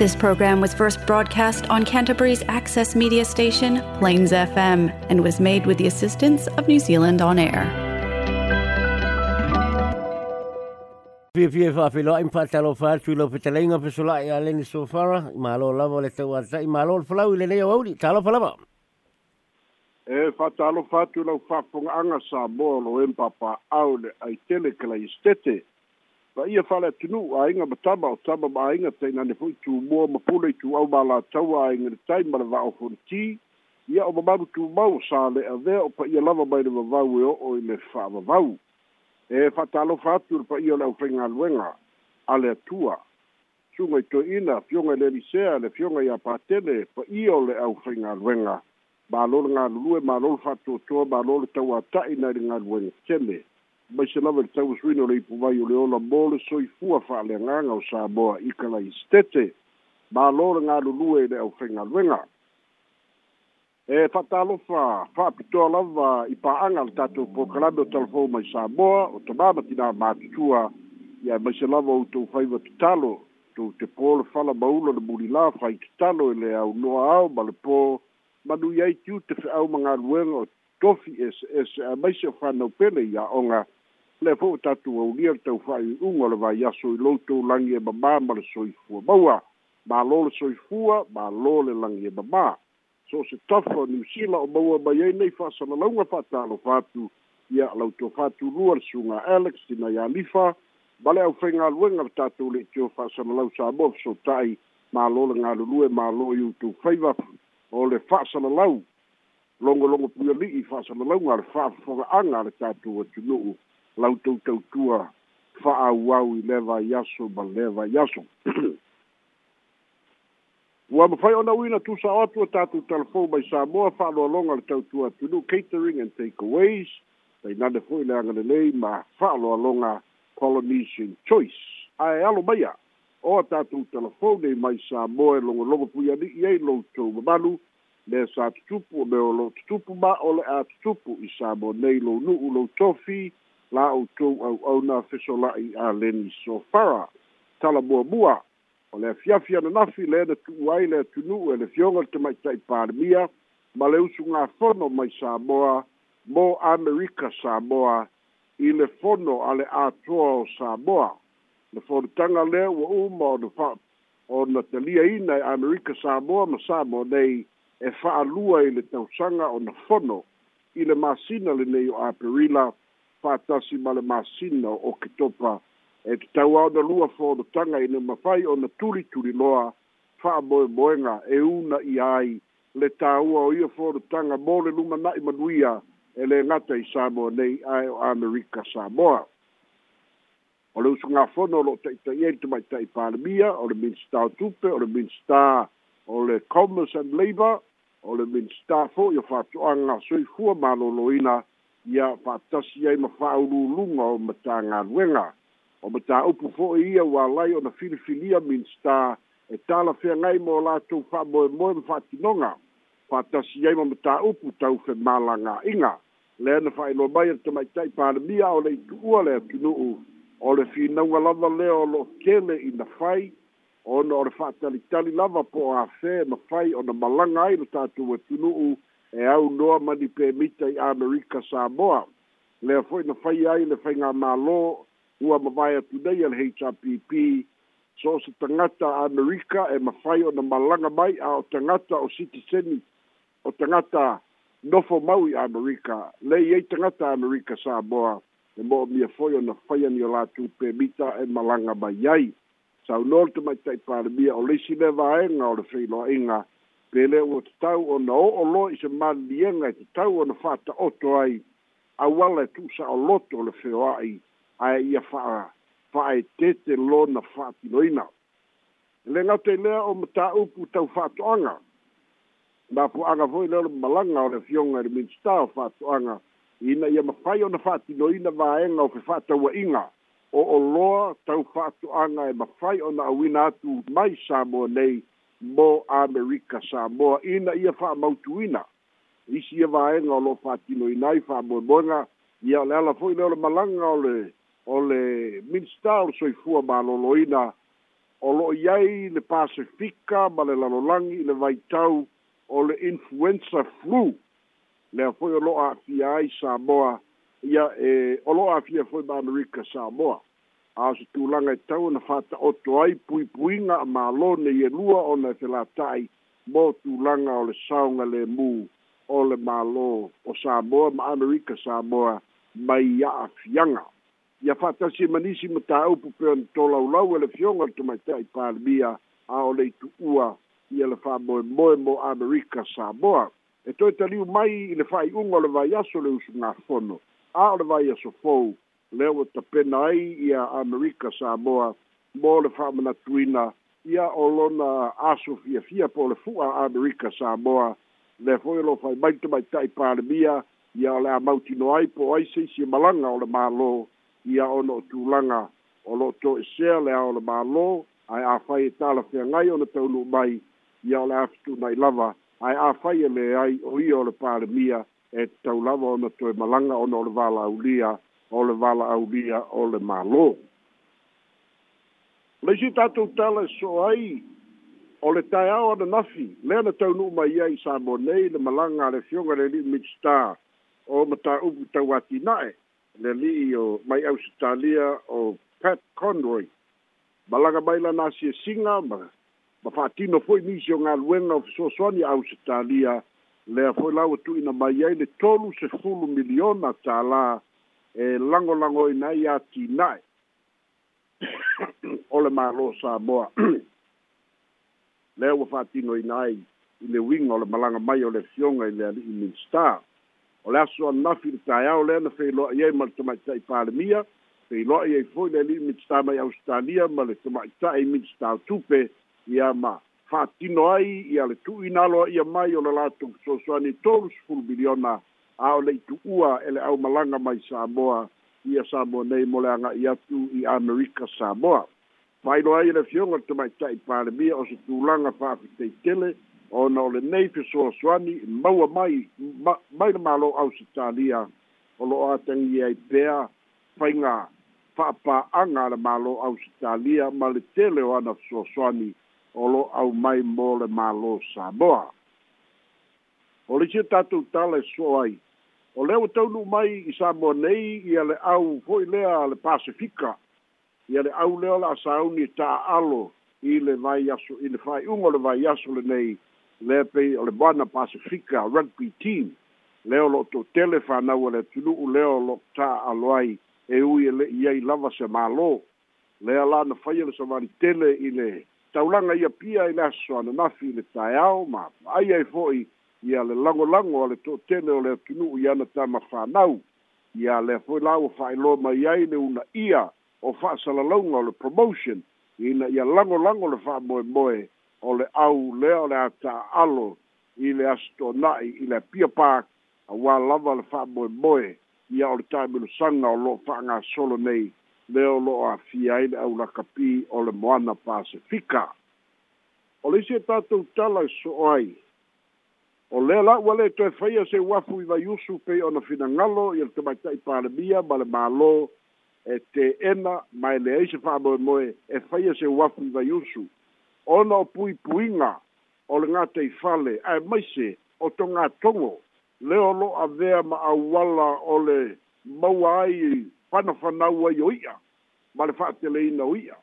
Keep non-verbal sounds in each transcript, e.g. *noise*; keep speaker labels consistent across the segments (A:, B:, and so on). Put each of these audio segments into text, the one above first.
A: This program was first broadcast on Canterbury's access media station, Plains FM, and was made with the assistance of New Zealand On Air. Pia pia fa fa e ale malo lava le le talo e fa talo fa fa
B: anga sa lo au le ai tele kala istete va ia fale tunu a inga mataba o taba ma inga teina ne fui tu mua ma pula i tu au ma la tau a inga ne tai ma la va o fonti ia o mamaru tu mau sa le a vea o pa ia lava mai le vavau e o o i le fa vavau e fa talo fa tu pa ia le ufenga luenga a le tua. tunga i to ina fionga i le lisea le fionga i a patene pa ia le ufenga luenga ma lor ngā lulue ma lor fa tu tua ma lor tau a tai na ringa luenga tene mai se lava le tauasuina o le ipuvai o le ola mo le soifua o samoa i kalai stete malo le galulue i le aufaigaluega e fa'atalofa fa'apitoa lava i paanga le tatou pokalame o talafou mai samoa o tamā matinā matutua ia mai se lava ou tou faiva tatalo tou te pō le fala maula le mulilā fai tatalo e le aunoa ao ma le pō manui ai tiu te fe'au magaluega o tofi ese ese a mai se o fanau pele iaʻoga le fo'u tatou aulia le taufa'aiʻuga o le vaiaso i loutou lagi e mamā ma le soifua maua mālō le soifua mālō le lagi e mamā so o se tafa niusila o maua mai ai nei fa'asalalauga fa'atalofa atu ia lautou fa'atulua le suga alex ina ialifa ma le ʻaufaigaluega le tatou le itio fa'asalalau sa moa fesota'i mālō le galulue mālō i outou faiva o le fa'asalalau logologo puiali'i fa'asalalauga le fa'afofoga'aga a le tatou atunu'u lautou tautua fa'aauau i leva iaso ma leva iaso *clears throat* ua mafai ona wina tu sa atua o tatou telefon mai sa moa fa'aloaloga le tautua atulu catering and takeaways tainane fo'i le agalelei ma fa'aloaloga polynesian choice ae alo maia o tatou telefon nei mai sa moa e logologo pui ali'i lo loutou mamalu le sa tutupu o me o lo tutupu ma o le a tutupu i sa mo nei lou nu'u lou tofi la outou au au na fiso la i a leni so fara. Tala mua mua, o le fiafia na nafi le na tu uai le tunu e le fionga te mai tai pārmia, ma le usu ngā fono mai Samoa, mo Amerika Samoa, i le fono ale atoa o Samoa. Le fono tanga le wa uma o na o na te lia ina i Amerika Samoa, ma Samoa nei e faalua i le tausanga o na fono, i le masina le neyo aperila, fatasi ma le masina o ke topa e tau au na lua fo tanga i na mawhai o na turi turi loa wha moe moenga e una i ai le tāua o ia fo na tanga mō le luma na i manuia e le ngata i Samoa nei ai o Amerika Samoa. O le usu ngā fono o lo taita i entu mai tai pāremia o le minister o tupe o le minister o le commerce and labor o le minister fo i o whātua ngā sui fua mālo loina ina ia fa'atasi ai ma fa'aululuga o matagaluega o mataupu fo'i ia ua lai ona filifilia minista e talafeagai mo latou mo ma fa'atinoga fa'atasi ai ma mataupu taufemalaga'iga lea na fa'ailoa mai ana tamaita'i palemia o le itu'ua le atunu'u o le finauga lava lea o lo'o kele ina fai ona o le fa'atalitali lava po afē ma fai ona malaga ai lo tu atunu'u e e au noa mani pe mita i Amerika Samoa. Lea foi na fai ai le fai ngā mālo ua mawai atu nei al HRPP. So se tangata Amerika e mawhai o na malanga mai a o tangata o Citizeni o tangata nofo maui Amerika. Lei ei tangata Amerika Samoa e mō mia foi o na fai ni o lātu pe mita e malanga mai ai. Sa unor te mai taipare mia o leisi le vaenga o le whiloa inga pele o te tau o na o lo i se malienga te tau o na whata oto ai a wala tu sa o loto le feo ai a e ia whaa whaa e tete lo na whaa tinoina le ngau te lea o mta upu tau whaa toanga na po anga foi le o malanga o le fionga le minsta o anga toanga ina ia mawhai o na whaa tinoina vaenga o fe whaa tau inga o o loa tau whaa anga e mawhai o na awina atu mai sa mo nei mo amerika samoa ina ia fa'amautuina isi ia vaega o loo fatinoina ai fa'amoemoega ia o le ala fo'i le ole malaga o le o le minista o le soifua maloloina o lo'o i ai le pasifika ma le lalolagi i le vaitau o le influenza flu lea fo'i o lo'o a'afia ai samoa ia e o lo'o a'afia fo'i ma amerika samoa aso tulaga i tau na fa'ataoto ai puipuiga a mālō nei elua ona e felata'i mo tulaga o le saoga lemū o le mālō o samoa ma amerika samoa mai a'afiaga ia fa'atasi e manisi ma tāupu pe ona tolaulau e le fioga le tomaita'i palemia a o le itu'ua ia le fa'amoemoe mo amerika samoa e toe taliu mai i le fa'ai'uga o le vaiaso le usugafono a o le vaiaso fou lea ua tapena ai a amerika samoa mo le fa'amanatuina ia o olona aso fiafia po le fu'a amerika samoa le foi lo fai mai to mai tai pale mia ia la mauti no ai po ai se si malanga o le malo ia ono tu langa o lo to e se le o le malo ai a fai e tala fe ngai ona te lu mai ia la tu mai lava ai a fai le ai o io le pale mia e tau lava ona to malanga ona o le e vala ulia o le ole malo o le mālō le tatou tala so ai o le taeao ana nafi lea na taunuu mai ai sa mo nei le malaga a le fioga midstar o mataupu tauatinaʻe le o mai ausitalia o pat conroy malaga mai lana asiasiga e ma ma fa'atino fo'i nisi o galuega o fesoasoani ausitalia lea fo'i lau atu'uina mai ai le tolu sefulu miliona tālā e langolango ina ia tinai o *coughs* le mālo samoa *coughs* lea ua faatinoina ai i le uiga o le malaga mai o le fioga i le ali'i minstar o le aso anafi i le taeao lea na feiloa'i ai ma le tamaita'i palemia feiloa'i ai foi le ali'i minstar mai australia ma le tamaita'i minstar tupe ia ma faatino ai ia le tu'uina aloa ia mai o le latou fesoasoani tolu sefulu biliona ao le ua ele au malanga mai Samoa ia Samoa nei mo le anga i atu i Amerika Samoa. Pai loa ele fionga te mai tai pāre mia o se tūlanga whaafi te tele o na ole nei pe soa swani maua mai, mai na malo au se tālia o lo atangi e ai pēa whainga whaapā anga na malo au se tālia ma le tele o ana soa swani o lo au mai mo le malo Samoa. O le tia tātou tāle ai, o lea ua taunuu mai i samoa nei ia le au hoʻi lea a pasifika ia le au lea o le asauni taaalo i le vaiaso i le faaiʻuga o le vaiaso le nei pei o le moana pasifika rugby team lea o loo toutele fanau a le atunuu lea o loo taaalo ai e ui e i ai lava se malo. lea la na faia le tele i le taulaga ia pia i le asosoananafi i le taeao ma faaia i foʻi ia le lagolago a le toʻatele o le atunuu i ana tamafānau ia le foi lao faailoa mai ai le una ia o fa'asalalauga o le promotion ina ia lagolago le fa'amoemoe o le au lea o le a ta'alo i le asotona'i i le pia park auā lava le fa'amoemoe ia o le taʻimilosaga o lo'o fa'agasolo nei lea o lo'o afia ai le aulakapi o le moana pasifika o le isi e tatou tala e so'o ai o le la ua le toe faia se uafu i vaiusu pei ona finagalo ia le tamaitaʻi palemia ma le mālō e teena ma e leai se fa'amoemoe e faia se uafu i vaiusu ona o puipuiga o le gatai fale ae maise o togatogo leo lo'o avea ma auala o le maua ai fanafanau ai o i'a ma le fa'ateleina o i'a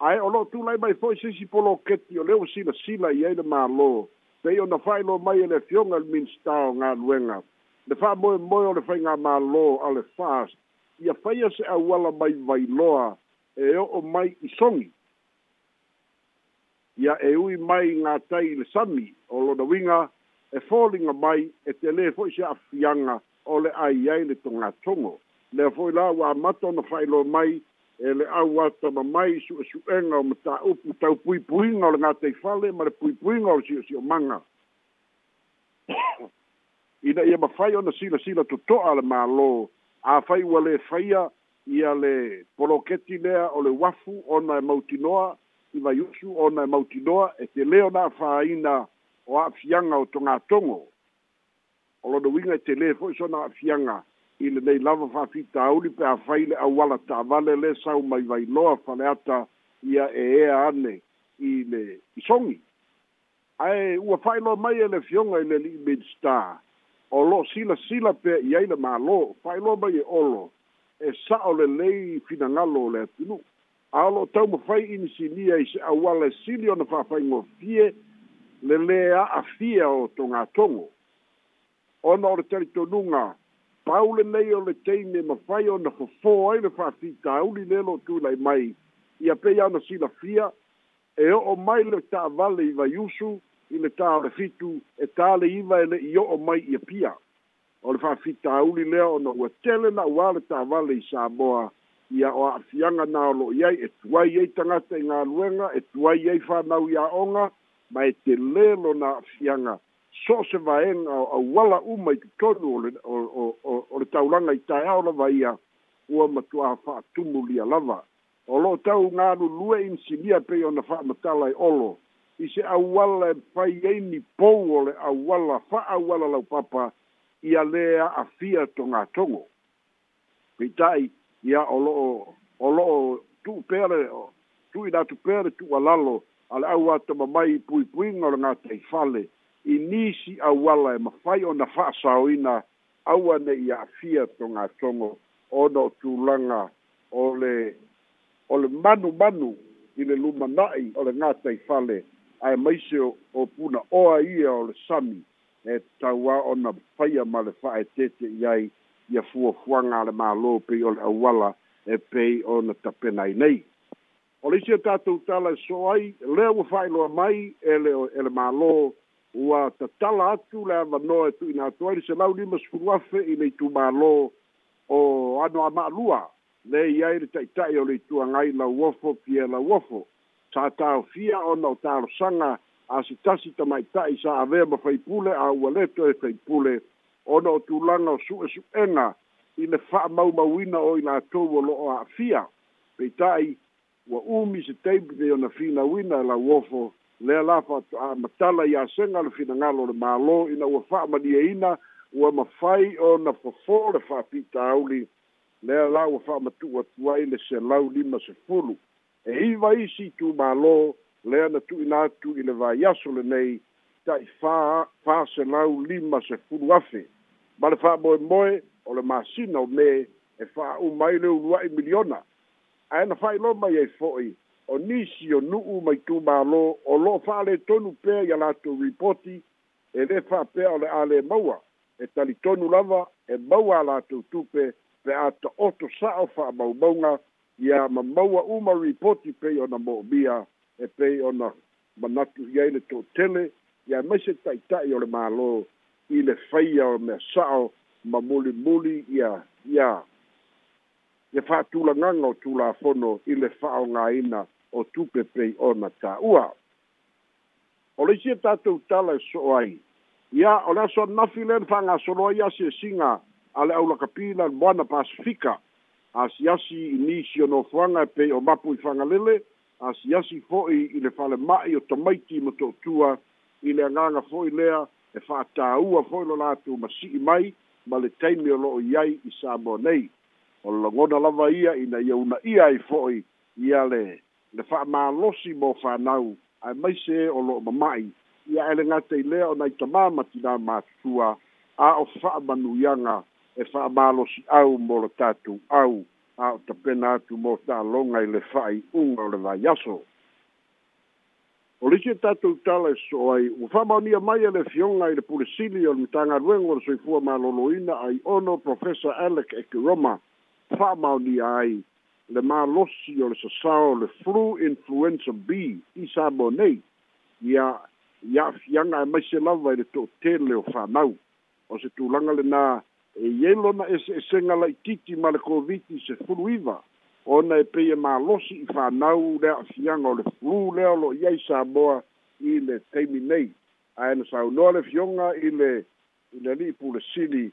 B: ae o lo'o tulai mai fo'i se isipolo keti o le ua silasila i ai le mālō se ona failo mai ele fiong al minsta nga luenga de fa mo mo ole fa nga malo ale fast ia faia se a wala mai vai loa e o mai i songi ia e ui mai nga tai le sami o lo da winga e falling mai e te le fo se afianga ole ai ai le tonga tongo le fo la wa mato no failo mai ele au ata ma mai su e su enga o mata upu tau pui pui ngau le ngatei fale ma le pui pui ngau le sio sio manga *coughs* ina ia mawhai ona sila sila tu al le malo a fai ua le ia le poloketi lea o le wafu ona e mauti i vai usu ona e mauti e te leo na faina o a fianga o tonga tongo o lodo winga e te leo fo iso na a i lenei lava fa'afitauli pe afai le auala tavale lē sau mai vailoa faleata ia e ea ane i le isogi ae ua fa'ailoa mai e le fioga i le li'i midstar o lo'o silasila pea i ai le mālō fa'ailoa mai e olo e sa'o lelei finagalo o le atunu'u a o lo'o taumafai inisinia i se auala e sili ona fa'afaigofie lelē a'afia o togatogo ona o le talitonuga paule nei o le teine ma fai o na fofo ai le fafi tauli lelo tu lai mai ia pe ia na sila fia e o mai le ta vale i vaiusu i le ta o e ta le iwa e le i o mai i a pia o le fafi tauli lea o na ua tele na ua le ta vale i Samoa ia o afianga na o lo iai e tuai ei tangata i ngā luenga e tuai ei whanau i a onga ma e te lelo na afianga so se va en a wala uma i tonu o o o le taulanga i tae aola vaia ua matua fa atumu a lava. O lo tau ngānu lue insi lia pe ona fa matala i olo. I se a wala e fai ni pou o le a wala fa a wala lau papa i a lea a fia to ngā tongo. Pei tai, ia o olo o lo o tu pere tu i datu pere tu a lalo ale au atama mai pui pui ngā ngā tei fale. Pei i nisi auala e mafai ona fa'asaoina aua nei a'afia togatogo ona o tulaga o le o le manumanu i le lumana'i o le gataifale ae maise o puna oa ia o le sami e tauā ona faia ma le fa'aetete i ai ia fuafuaga a le mālō pei o le auala e pei ona tapena ai nei o le isi o tatou tala e so ai lea ua mai ele e le e ua tatala atu le avanoa e tuuina atu ai lese lau lima sefulu afe i le itumālō o ano amaalua le i ai le taʻitaʻi o le ituagai lau ofo pie lau ofo sa taofia ona o talosaga a se tasi tamaʻitaʻi sa avea ma faipule a ua leto e faipule ona o tulaga o suʻesuʻega i le faamaumauina o i latou o loo aafia peitaʻi ua umi se taimi pei ona finauina e lau ofo le la fa matala ya senga le fina ngalo le malo ina u fa ma dia ina u ma fai o na fa for fa pitauli le la u fa ma tu u le se la u lima se fulu e i va isi tu malo le na tu ina tu ile va ya so le nei tai fa fa se la u lima se fulu afi ma le fa boy boy o le masina o me e fa o mai le u wa miliona ai na fai lo mai e fo'i. i o nisi o nuu mai tu malo o lo fale tonu pe ya la to reporti e le fa pe o le ale maua e tali tonu lava e maua la to tupe pe a to oto sa o fa mau maunga ya ma maua uma reporti pe o na mobia e pe o na manatu ya ile to tele ya mai se tai tai o le malo i le faia o me sa o ma muli muli ya ya Ye fa tu la ngango tu la fono ile fa nga ina o tupe pei ona ta ua. O le isi e tātou tala e so ai. Ia, o le aso anafi le nfanga solo ai asi singa a le aula kapila moana pasifika. Asi asi i nisi o no fuanga e pei o mapu i fanga lele. Asi asi fo'i i le fale mai o tamaiti ma tō tua i le anganga fo'i lea e wha tā ua fo'i lo lātou ma si i mai ma le teimi o loo iai i sāmo nei. O le langona lava ia i na iauna ia i fo'i i a le le fa'amālosi mo ai mai maise o lo'o mama'i ia ele gata i lea ona i tamā matinā matutua a o fa'amanuiaga e fa'amālosi au mo le tatou au a o tapena atu mo ta'aloga i le fa'ai'uga o le vaiaso o lisi e tatou tala e so o ai ua fa'amaonia mai ele e le fioga i le pulesili o le matagaluega o le lo mālōlōina ai ono professor alec ekiroma ni ai le malosi o le sasao le flu influenza b i sabo nei ia ia afiaga e maise lava i le toʻatele o fanau o se tulaga lenā e iai lona eseesega laʻitiiti ma le koviti se fulu iva ona e peia e malosi i fanau le aafiaga o le flu lea o loo iai saboa i le taimi nei ae na saunoa le fioga i le i le alii pulesili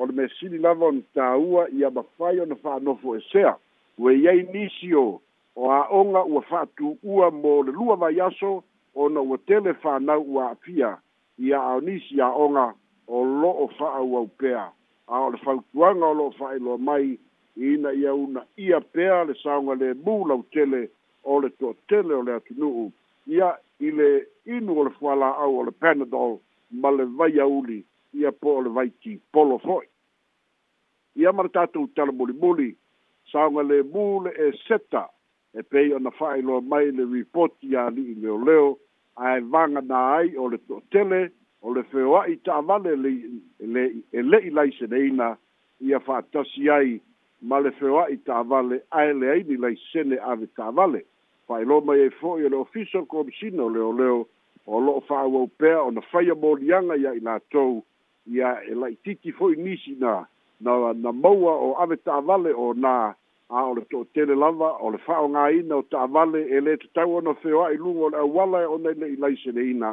B: o le mea sili lava ona tāua ia mafai ona fa'anofo esea we iai inicio o aʻoga ua fa atuua mo le lua vai aso na ua tele fanau ua aafia ia ao nisi aʻoga o lo'o fa auau pea a o le fautuaga o lo'o fa'ailoa mai ina ia una ia pea le saoga lemū lau tele o le toʻatele o le atunuu ia i le inu o le au o le panadol ma le vai auli ia po o le vai tipolo fo'i ia ma le tatou talamulimuli sauga lemu le e seta e pei ona fa'ailoa mai le ripoti iā li'i leoleo ae vaga nā ai o le to'atele o le feoa'i ta'avale le e le'i laiseneina ia fa'atasi ai ma le feoa'i ta'avale ae leaini laisene ave ta'avale fa'ailoa mai ai fo'i o le official commissioner o leoleo o lo'o fa'auau pea ona faia molianga ia i latou ia e la'itiiti fo'i nisi na na na maua o ave ta'avale o nā a o le toʻatele lava o le fa'aaogāina o ta'avale e lē tatau ona feoa'i luga o le auala e ona ile'i laiseleina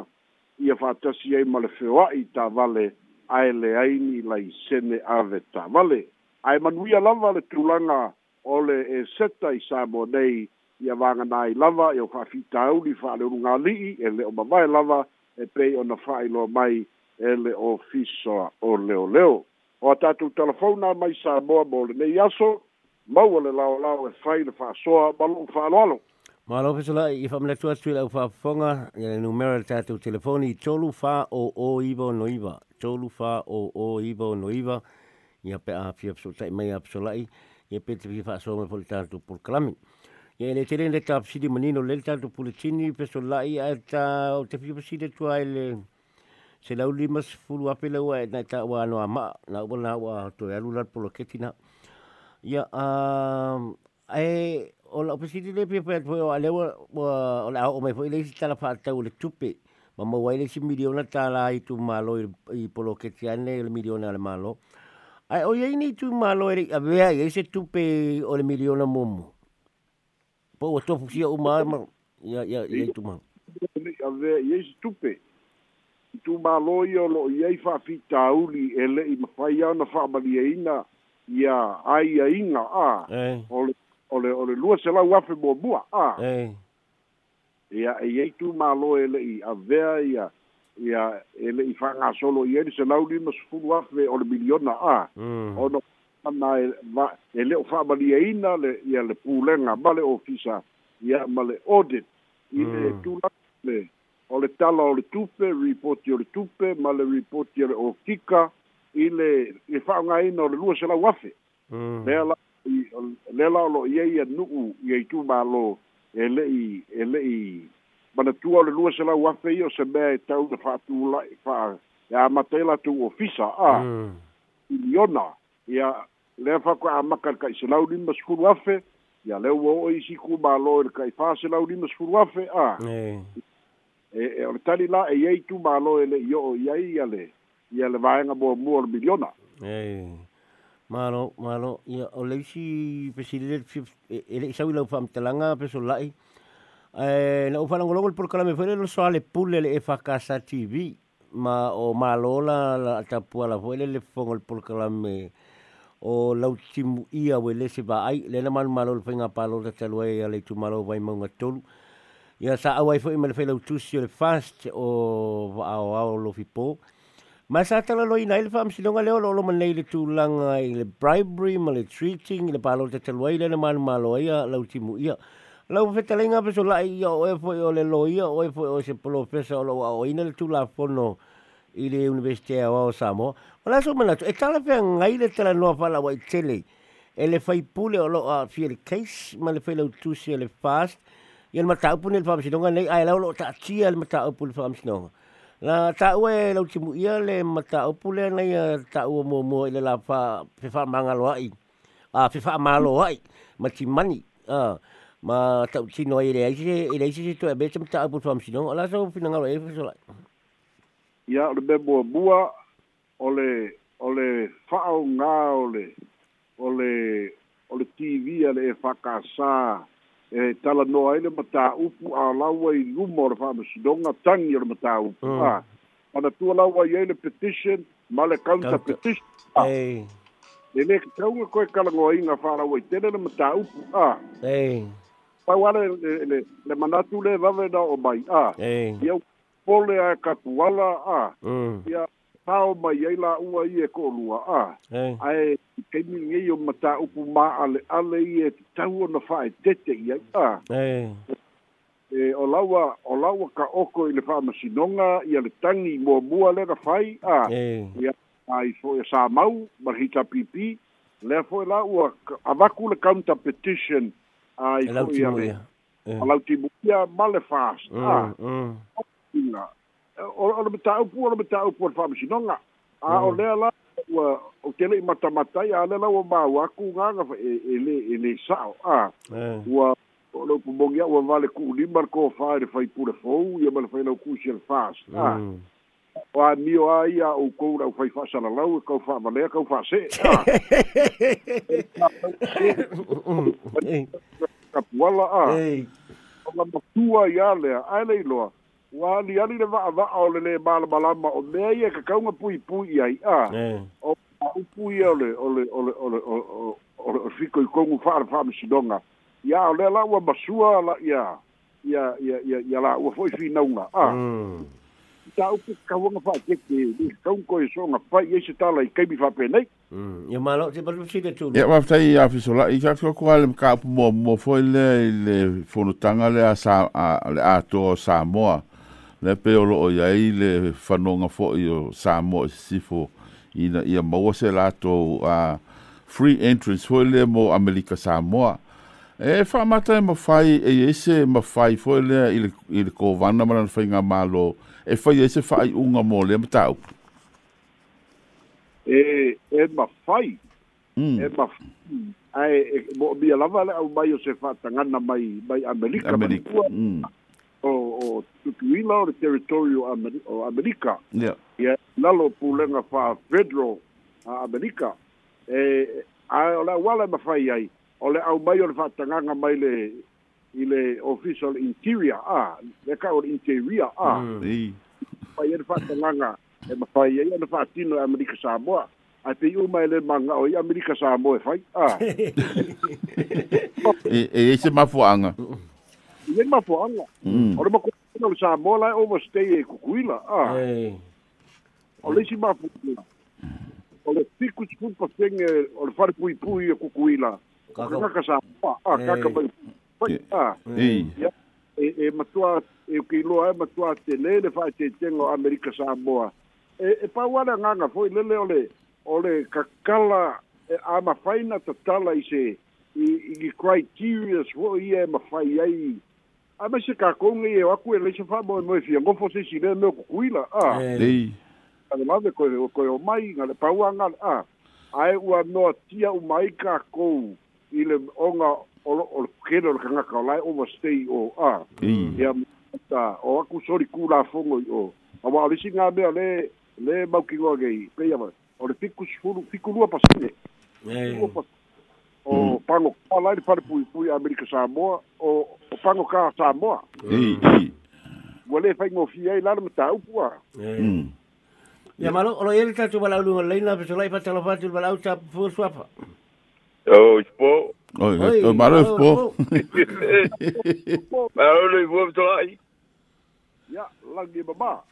B: ia fa'atasi ai ma le feoa'i ta'avale ae leai ni laisene ave ta'avale ae manuia lava le tulaga o le e seta i sa moa nei ia vagana ai lava ia o fa'afitauli fa'aleolugāli'i e le o mavae lava e pei ona fa'ailoa mai e le ofisa o leo leo o a tatou talafona mai sa moa mo lenei aso maua e le laolao e fai le fa'asoa ma lo'u fa'aloalo
C: malo fesola'i i fa'amanatu atu i laufafofoga ia le numera le tatou telefoni i tolu fa'o'ō iva ono iva tolu fa'o'ō iva ono iva ia pe afia fesoota'i mai a fesola'i ia pe tefia fa'asoga fo le tatou polokalami ia i le tele le tapasili manino le le tatou puletini fesola'i ae ta o tefia pesili atua ai le selau lima sefulu ape le ua na e ta'ua anoa ma'a na ua na ua toe alu lal poloketi na Ia, um, ehm, ai, o la opesiti le pia pia tue o alewa, o la o mai fo ilei si tala whaatau le tupe, ma mawai le si miliona tala i tu malo i polo ketiane le miliona le malo. Ai, o iei ni tu malo e rei avea, iei se tupe o le miliona momo. Po o tofu sia o ma ia, ia, iei tu malo.
B: Avea, iei se tupe. Tu malo i o lo iei whaafita auli e le i mawhai ana whaamaliaina. Ia, ia aiaiga a ole ole ole lua selau afe muamua a ia e iai tumālo e le'i avea ia ia e le'i fa'agasolo i ai se lau lima sufulu afe o le miliona a mm. ona ana e, e le o fa'amaliaina e le ia le pulega ma le ofisa ia ma le audit i le mm. tulaga le o le tala o le tupe ripoti o le tupe ma le ripoti o le okika i le e fa'aogāina o le lua selau afe mm. lea la lea la o lo'o iai anu'u i ai tumālō e le'i e le'i manatua o le lua selau afe ia o se mea e tau na fa'atula'i fa'a e amata i latou ofisa a mm. iliona ia lea fakoe amaka e le ka'i selau lima sekulu afe ia le ua o'o i siku i le ka'i fā selau lima sekulu afe a e, e o le tali la e, e iai tumālō e le'i o'o i ai ia le ia eh, le vaega eh, muamua o eh, le miliona
C: e malo malo ia o le isi pesilile sau i lau faamatalaga pesolaʻi e na ou faalagologo le polokalame foi le losoa le pule le e fakasa tv ma o malo la la tapua foi le le fogo le polokalame o lau timu ia ue le se vaai le na malumalo le faiga palo tatalu ai a le itumālou vai mauga tolu ia sa ai foʻi ma le failau tusi o le fast o vaaoao lofipō Masatala lo ina ile whaamisinonga leo lo lo manei le tūlanga ah, i le bribery ma le treating i le palo te taluai le manu malo ah, ia lau timu ia. Lau whetalenga peso lai ia o e fwoi o le lo ia o e fwoi o se professor o lo a o le tūla whono i le universitea o ao Samoa. O la so manatu, e tala whea ngai le tala noa whala wa tele e le whaipule o lo a fia case ma le whailau tusi e le fast i le mataupu ne le whaamisinonga nei a lau lo ta atia le mataupu le whaamisinonga. La tak we lau cimu ia le mata opu le na ia tak u mo mo ile la fa fifa mangal wai. Ah fifa malo wai. Ma mani. Ah ma ta ci no ile ai se ile se se to be cem ta opu fam sino ala so fina ngalo e so la.
B: Ya le be bo bua ole ole fa o nga ole ole ole TV ale fa kasa. sa. e tala noa ele mata upu a laua i luma o rafa masidonga tangi o le mata upu mm. a mm. ana tua laua i ele petition ma le counter petition a e le ke taunga koe kalangoa inga wha laua i tele le mata upu a e pai wale le, le, le manatu le vavena o mai a e i au pole a katuala a mm. Ia, pao mai ai la ua i e kōlua a. Ai, ke mi ngei e o mata upu mā ale ale i e tau ona whae tete i ai a. E, o laua, o laua ka oko i le whae masinonga i ale tangi i mua mua le ka whai a. E, a i fo e sā mau, marhita pipi, le a fo e laua, a waku le counter petition a i e fo i ale. A lau timuia, male fast. a. Mm, mm. o le mataupu o le mataupu o le fa'amasinoga a o lea la ua o tele i matamatai a le laua mau aku gaga fa e lē e lē sa'o a ua o le upumogi a ua vale fa le kofā i le faipule fou ia ma na failau ku'usi le fas a o amio a ia oukou fa fai fa'asalalau e fa fa'amalea fa fa'ase'e a kapuala a o la matua ya le ai le loa wali ali le va'ava'a o le malamalama o mea ia kakauga puipui ai a o upu ia ole ole ole ole ole o fikoikogu fa'ale fa'amasinoga ia o lea la ua masua la ia ia ia ia ia la ua fo'i finauga a ta'upu kakauaga akeke li kakauga koe soga pai ai se tala i kaimi fa'apenai
C: ia malo te patusile tu ia
D: maftai afisola'i fa'afioku ale maka'upu muamua foi lea i le fonotaga le a sa le atoa o samoa Le pe o lo ia i le whanonga fo i o Samo i Sifo i ia mo se lato a free entrance fo le mo Amerika Samoa. E fa whamata e mawhai e ese mawhai fo le ile ile ko wana marana whai ngā malo e whai ese whai unga mo le matau.
B: E, e mawhai. Mm. E mawhai. Ai, e, mo, mi alawa le au mai o se whatangana mai, mai america Amerika. tutuila o le teritorio o amerika ia ia lalo pulega faafedro uh, eh, a amerika e ae o le auala e mafai ai o le au mai o le faatagaga mai le i le office o le interior a le ka o le interior a mm. fai ai le faatagaga e mafai ai ona faatino e amerika samoa ai pei uma e le maga o i amerika samoa e
C: fai a *laughs* e ai se mafuaaga
B: iai mafuaaga mm. o le makou tau sa mo lai o stay e kukuila a o le si mapu o le fiku tsu pa senge o le fare pui pui e kukuila ka ka sa pa a ka ka bai a e e matua e ki loa e matua te le le fa te tengo amerika sa moa e e pa wala nganga foi lele ole ole kakala e ama faina tatala i se i i criteria wo i e mafai ai a me se kakonga i e waku e leise wha mo e moe fia ngofo se si rea meo kukuila a ei a le lade koe o koe o mai nga le paua nga a a e ua noa tia u mai kakou i le onga o o kere o le kangaka o lai overstay o a ei e a mta o waku sori ku la fongo i o a wa alisi nga mea le le mau kingoa gei pei ama o le fiku sifuru fiku lua pasine ei o hmm. pango ka lai te whare pui pui Amerika Samoa o, o pango ka Samoa mm. wale whaing o fiei lana mata upua mm.
C: ya malo olo yeri tatu wala ulu ngon leina pe solai pata lopati wala au tapu fuwa
E: swapa o ispo o
C: ispo malo
E: ispo malo ulu ibuwa pitolai
B: ya lagi baba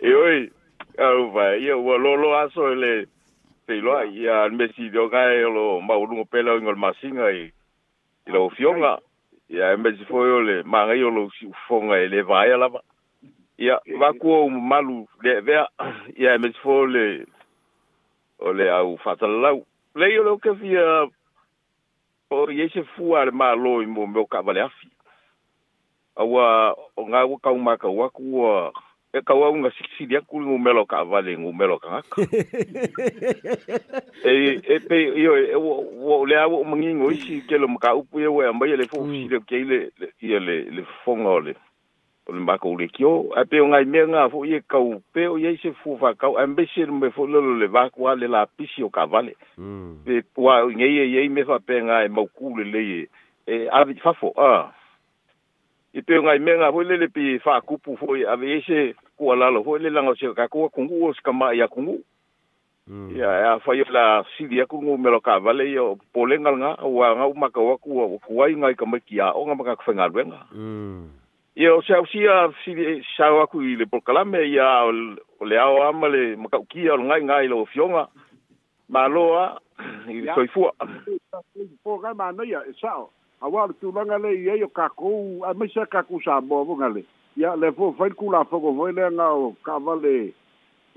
E: e oi Ya, ufai, ya, ua lolo aso ele, Sei loa, ia mesi de oga e lo maurungo pela o ingol masinga i i la ufionga. Ia e mesi foi o le maangai o lo ufonga e le vai alaba. Ia wakua o malu le vea, *clears throat* ia e mesi foi o le o le au fatalau. Lei o lo ke fia o iese fua le maa lo i mo meo kawale afi. Awa o ngā waka umaka wakua... E kawaw nga sik silyak kou li ngou mèlò kavale, ngou mèlò kakou. *laughs* E, e pe yo, yo e, le awo mwenye ngo isi, ke lo mka upu ye we ambe, ye le foun mm. silyak, ye le foun a li, pou li mbakou li kyo. E pe yo nga ime nga fou, ye kawou, pe yo ye se fou fakaw, ambe se mbe foun lolo le vakwa, le la apisi yo kavale. E pwa nyeye, ye me fwa pe nga mboukou le le, e avit fafou. E pe yo nga ime nga fou, le le pi fakou pou fou, avi ye se f kua lalo hoi le langa o se kakua kungu o se kama ia kungu. Mm. Ia e a whai la siri aku ngu melo ka vale i o pole ngalanga ua ngau maka waku o kuai ngai ka maki a o ngā maka kwhenga ruenga. Mm. Ia o se au sia siri sau aku i le polkalame ia o le ao ama le maka ukia o ngai ngai lo fionga. Maloa i soifua.
B: Po gai manoia e sao. Awa le tūlanga le i e o kakou, a meisa kakou sa mō ngale. Mm. ia le fo'afai kulafokovoi lega o ka'avale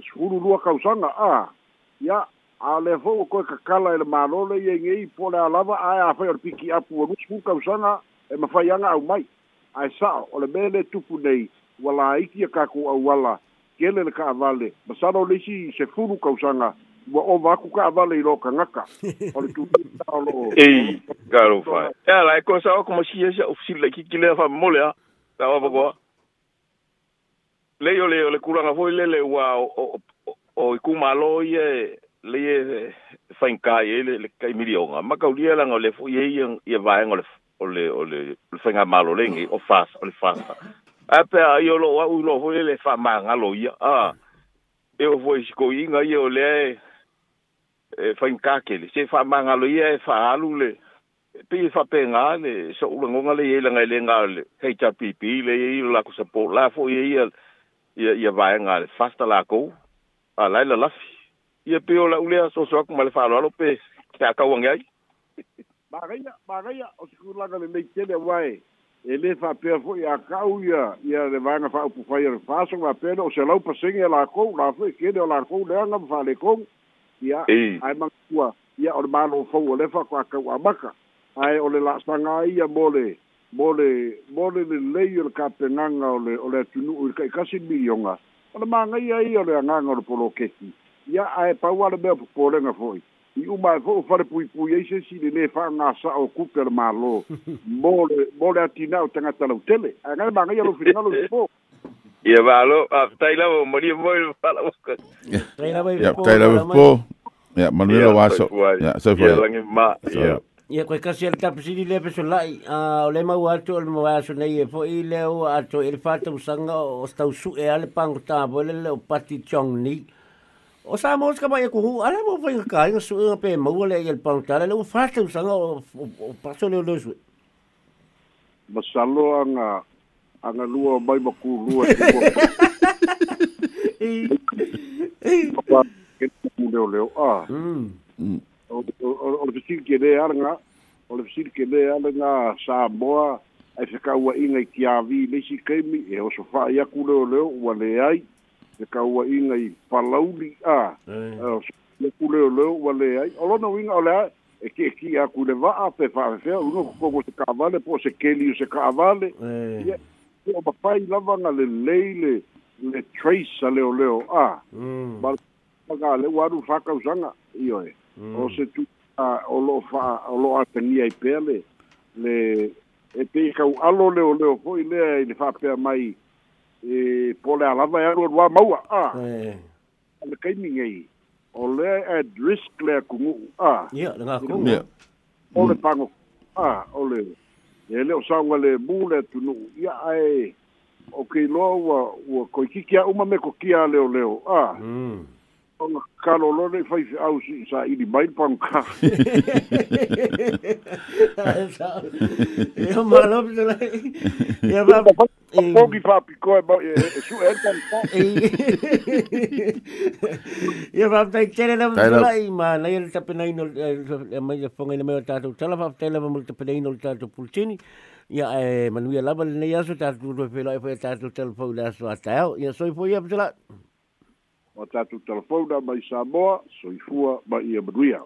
B: sukululua kausaga a ia a le fo'u koe kakala e le mālō le iai e gei po le alava ae afai e e o le piki apu alu sukulu kausaga e mafaiaga au mai ae sa'o o le mea le tupu nei ua laiki e kakou auala kele le ka'avale masalo le isi sefulu kausaga ua ova aku ka'avale i lo kagaka o le tuitao lo'o
E: ei galofai e alae koe sa'o akomasia sia'u fesili laikiki lea fa'amamole a sa'o avakoa leo leo le kuranga foi le le wa o i kumalo ye le ye fain kai e le le kai milionga ma ka uria lang le foi ye ye va ngol o le o le le fain malo le ngi o fas o le fas a pe a yo lo wa u lo foi le fa ma nga lo ye a e o foi sko i nga ye o le e fain ka ke le se fa ma nga lo ye fa alu le pe fa pe nga le so u ngonga le ye lang e le nga le hpp le ye la ko support la foi ye ia ia vaega le fasta lakou alae lalafi ia pe o laʻu lea soaso aku ma le faaaloalo pe *laughs* e akauage ai
B: magaia magaia o sekulaga lelei tele auae e lē faapea fo'i akau ia ia le vaega faaupu fai o le faso faapea le o se lau pasege e lakou lafoi kele o lakou leaga ma faalekog ia ae magaua ia o le malo fou o le fa ko akau amaka ae o le la'asaga ia mo le mo le mo le lelei o le kapegaga o le o le atunu'u i le ka'ikasi milioga o le e magaia ia o le agaga o le polokeki ia ae paua le mea popolega fo'i i uma e fo'i falepuipui ai se silelē fa'agasa'o kupe le mālō mo le mo le atina o tagata lautele agae magaia lo finagalo i fo ia mālō afetai lava o e
C: malia moe le afetai lava e i ia manuela o ia soifua ia ia Ia koe kasi al tapasini le peso lai, o le mau atu o le mawai aso nei e fo i e le o i le whātau sanga o stau su e ale pango tāpo le le o pati chong ni. O sa mōs ka mai e kuhu, ala mō whainga kāinga su inga pē maua le i le pango tāle le o whātau sanga o su le o losue. Masalo anga, anga lua mai maku lua te kua. *laughs* Papa, kena leo leo, ah. Mm. Mm. o le fasilikele alaga o le fasilikele alaga samoa ai fekauaʻiga i kiavi leisi kaimi e oso fa'ai aku leoleo ua leai fekauaʻiga i palauli a oso aku leoleo ua leai o lona uiga o le e kiʻekiʻi aku i le va'a pe fa'afefea uga kokogo se ka'avale po o se keli o se ka'avale ia o mapai lava ga lelei le le trace a leoleo a ma le ua alu fakausaga ioe o se tu a o lo fa o lo atenia i pele le e te ka u alo le o le o foi le i le fa pe mai e pole ala va ya e roa mau a eh e le kai ningei o le at risk le ku mu a ya le ngaku ya o le pango a o le e le o sa wa le bu le tu nu ya ai o ke lo wa wa ko ki ki a uma me ko ki a le o le o a mm kalolone fai fe'ausi sa ili mai panka ia malo pitolai ia ma pogi fa'apikoa ma e su'e panka ia fa'apitaitele lava pitolai manai le tapenaino mai le fogaina mai o tatou tala fa'apitai lava mo le tapenaino le tatou pulutini ia e manuia lava lenei aso tatou tuafela'i fai a tatou talafau le aso atao ia soifo ia pitolai o tatou telefona mai samoa soifua ma ia manuia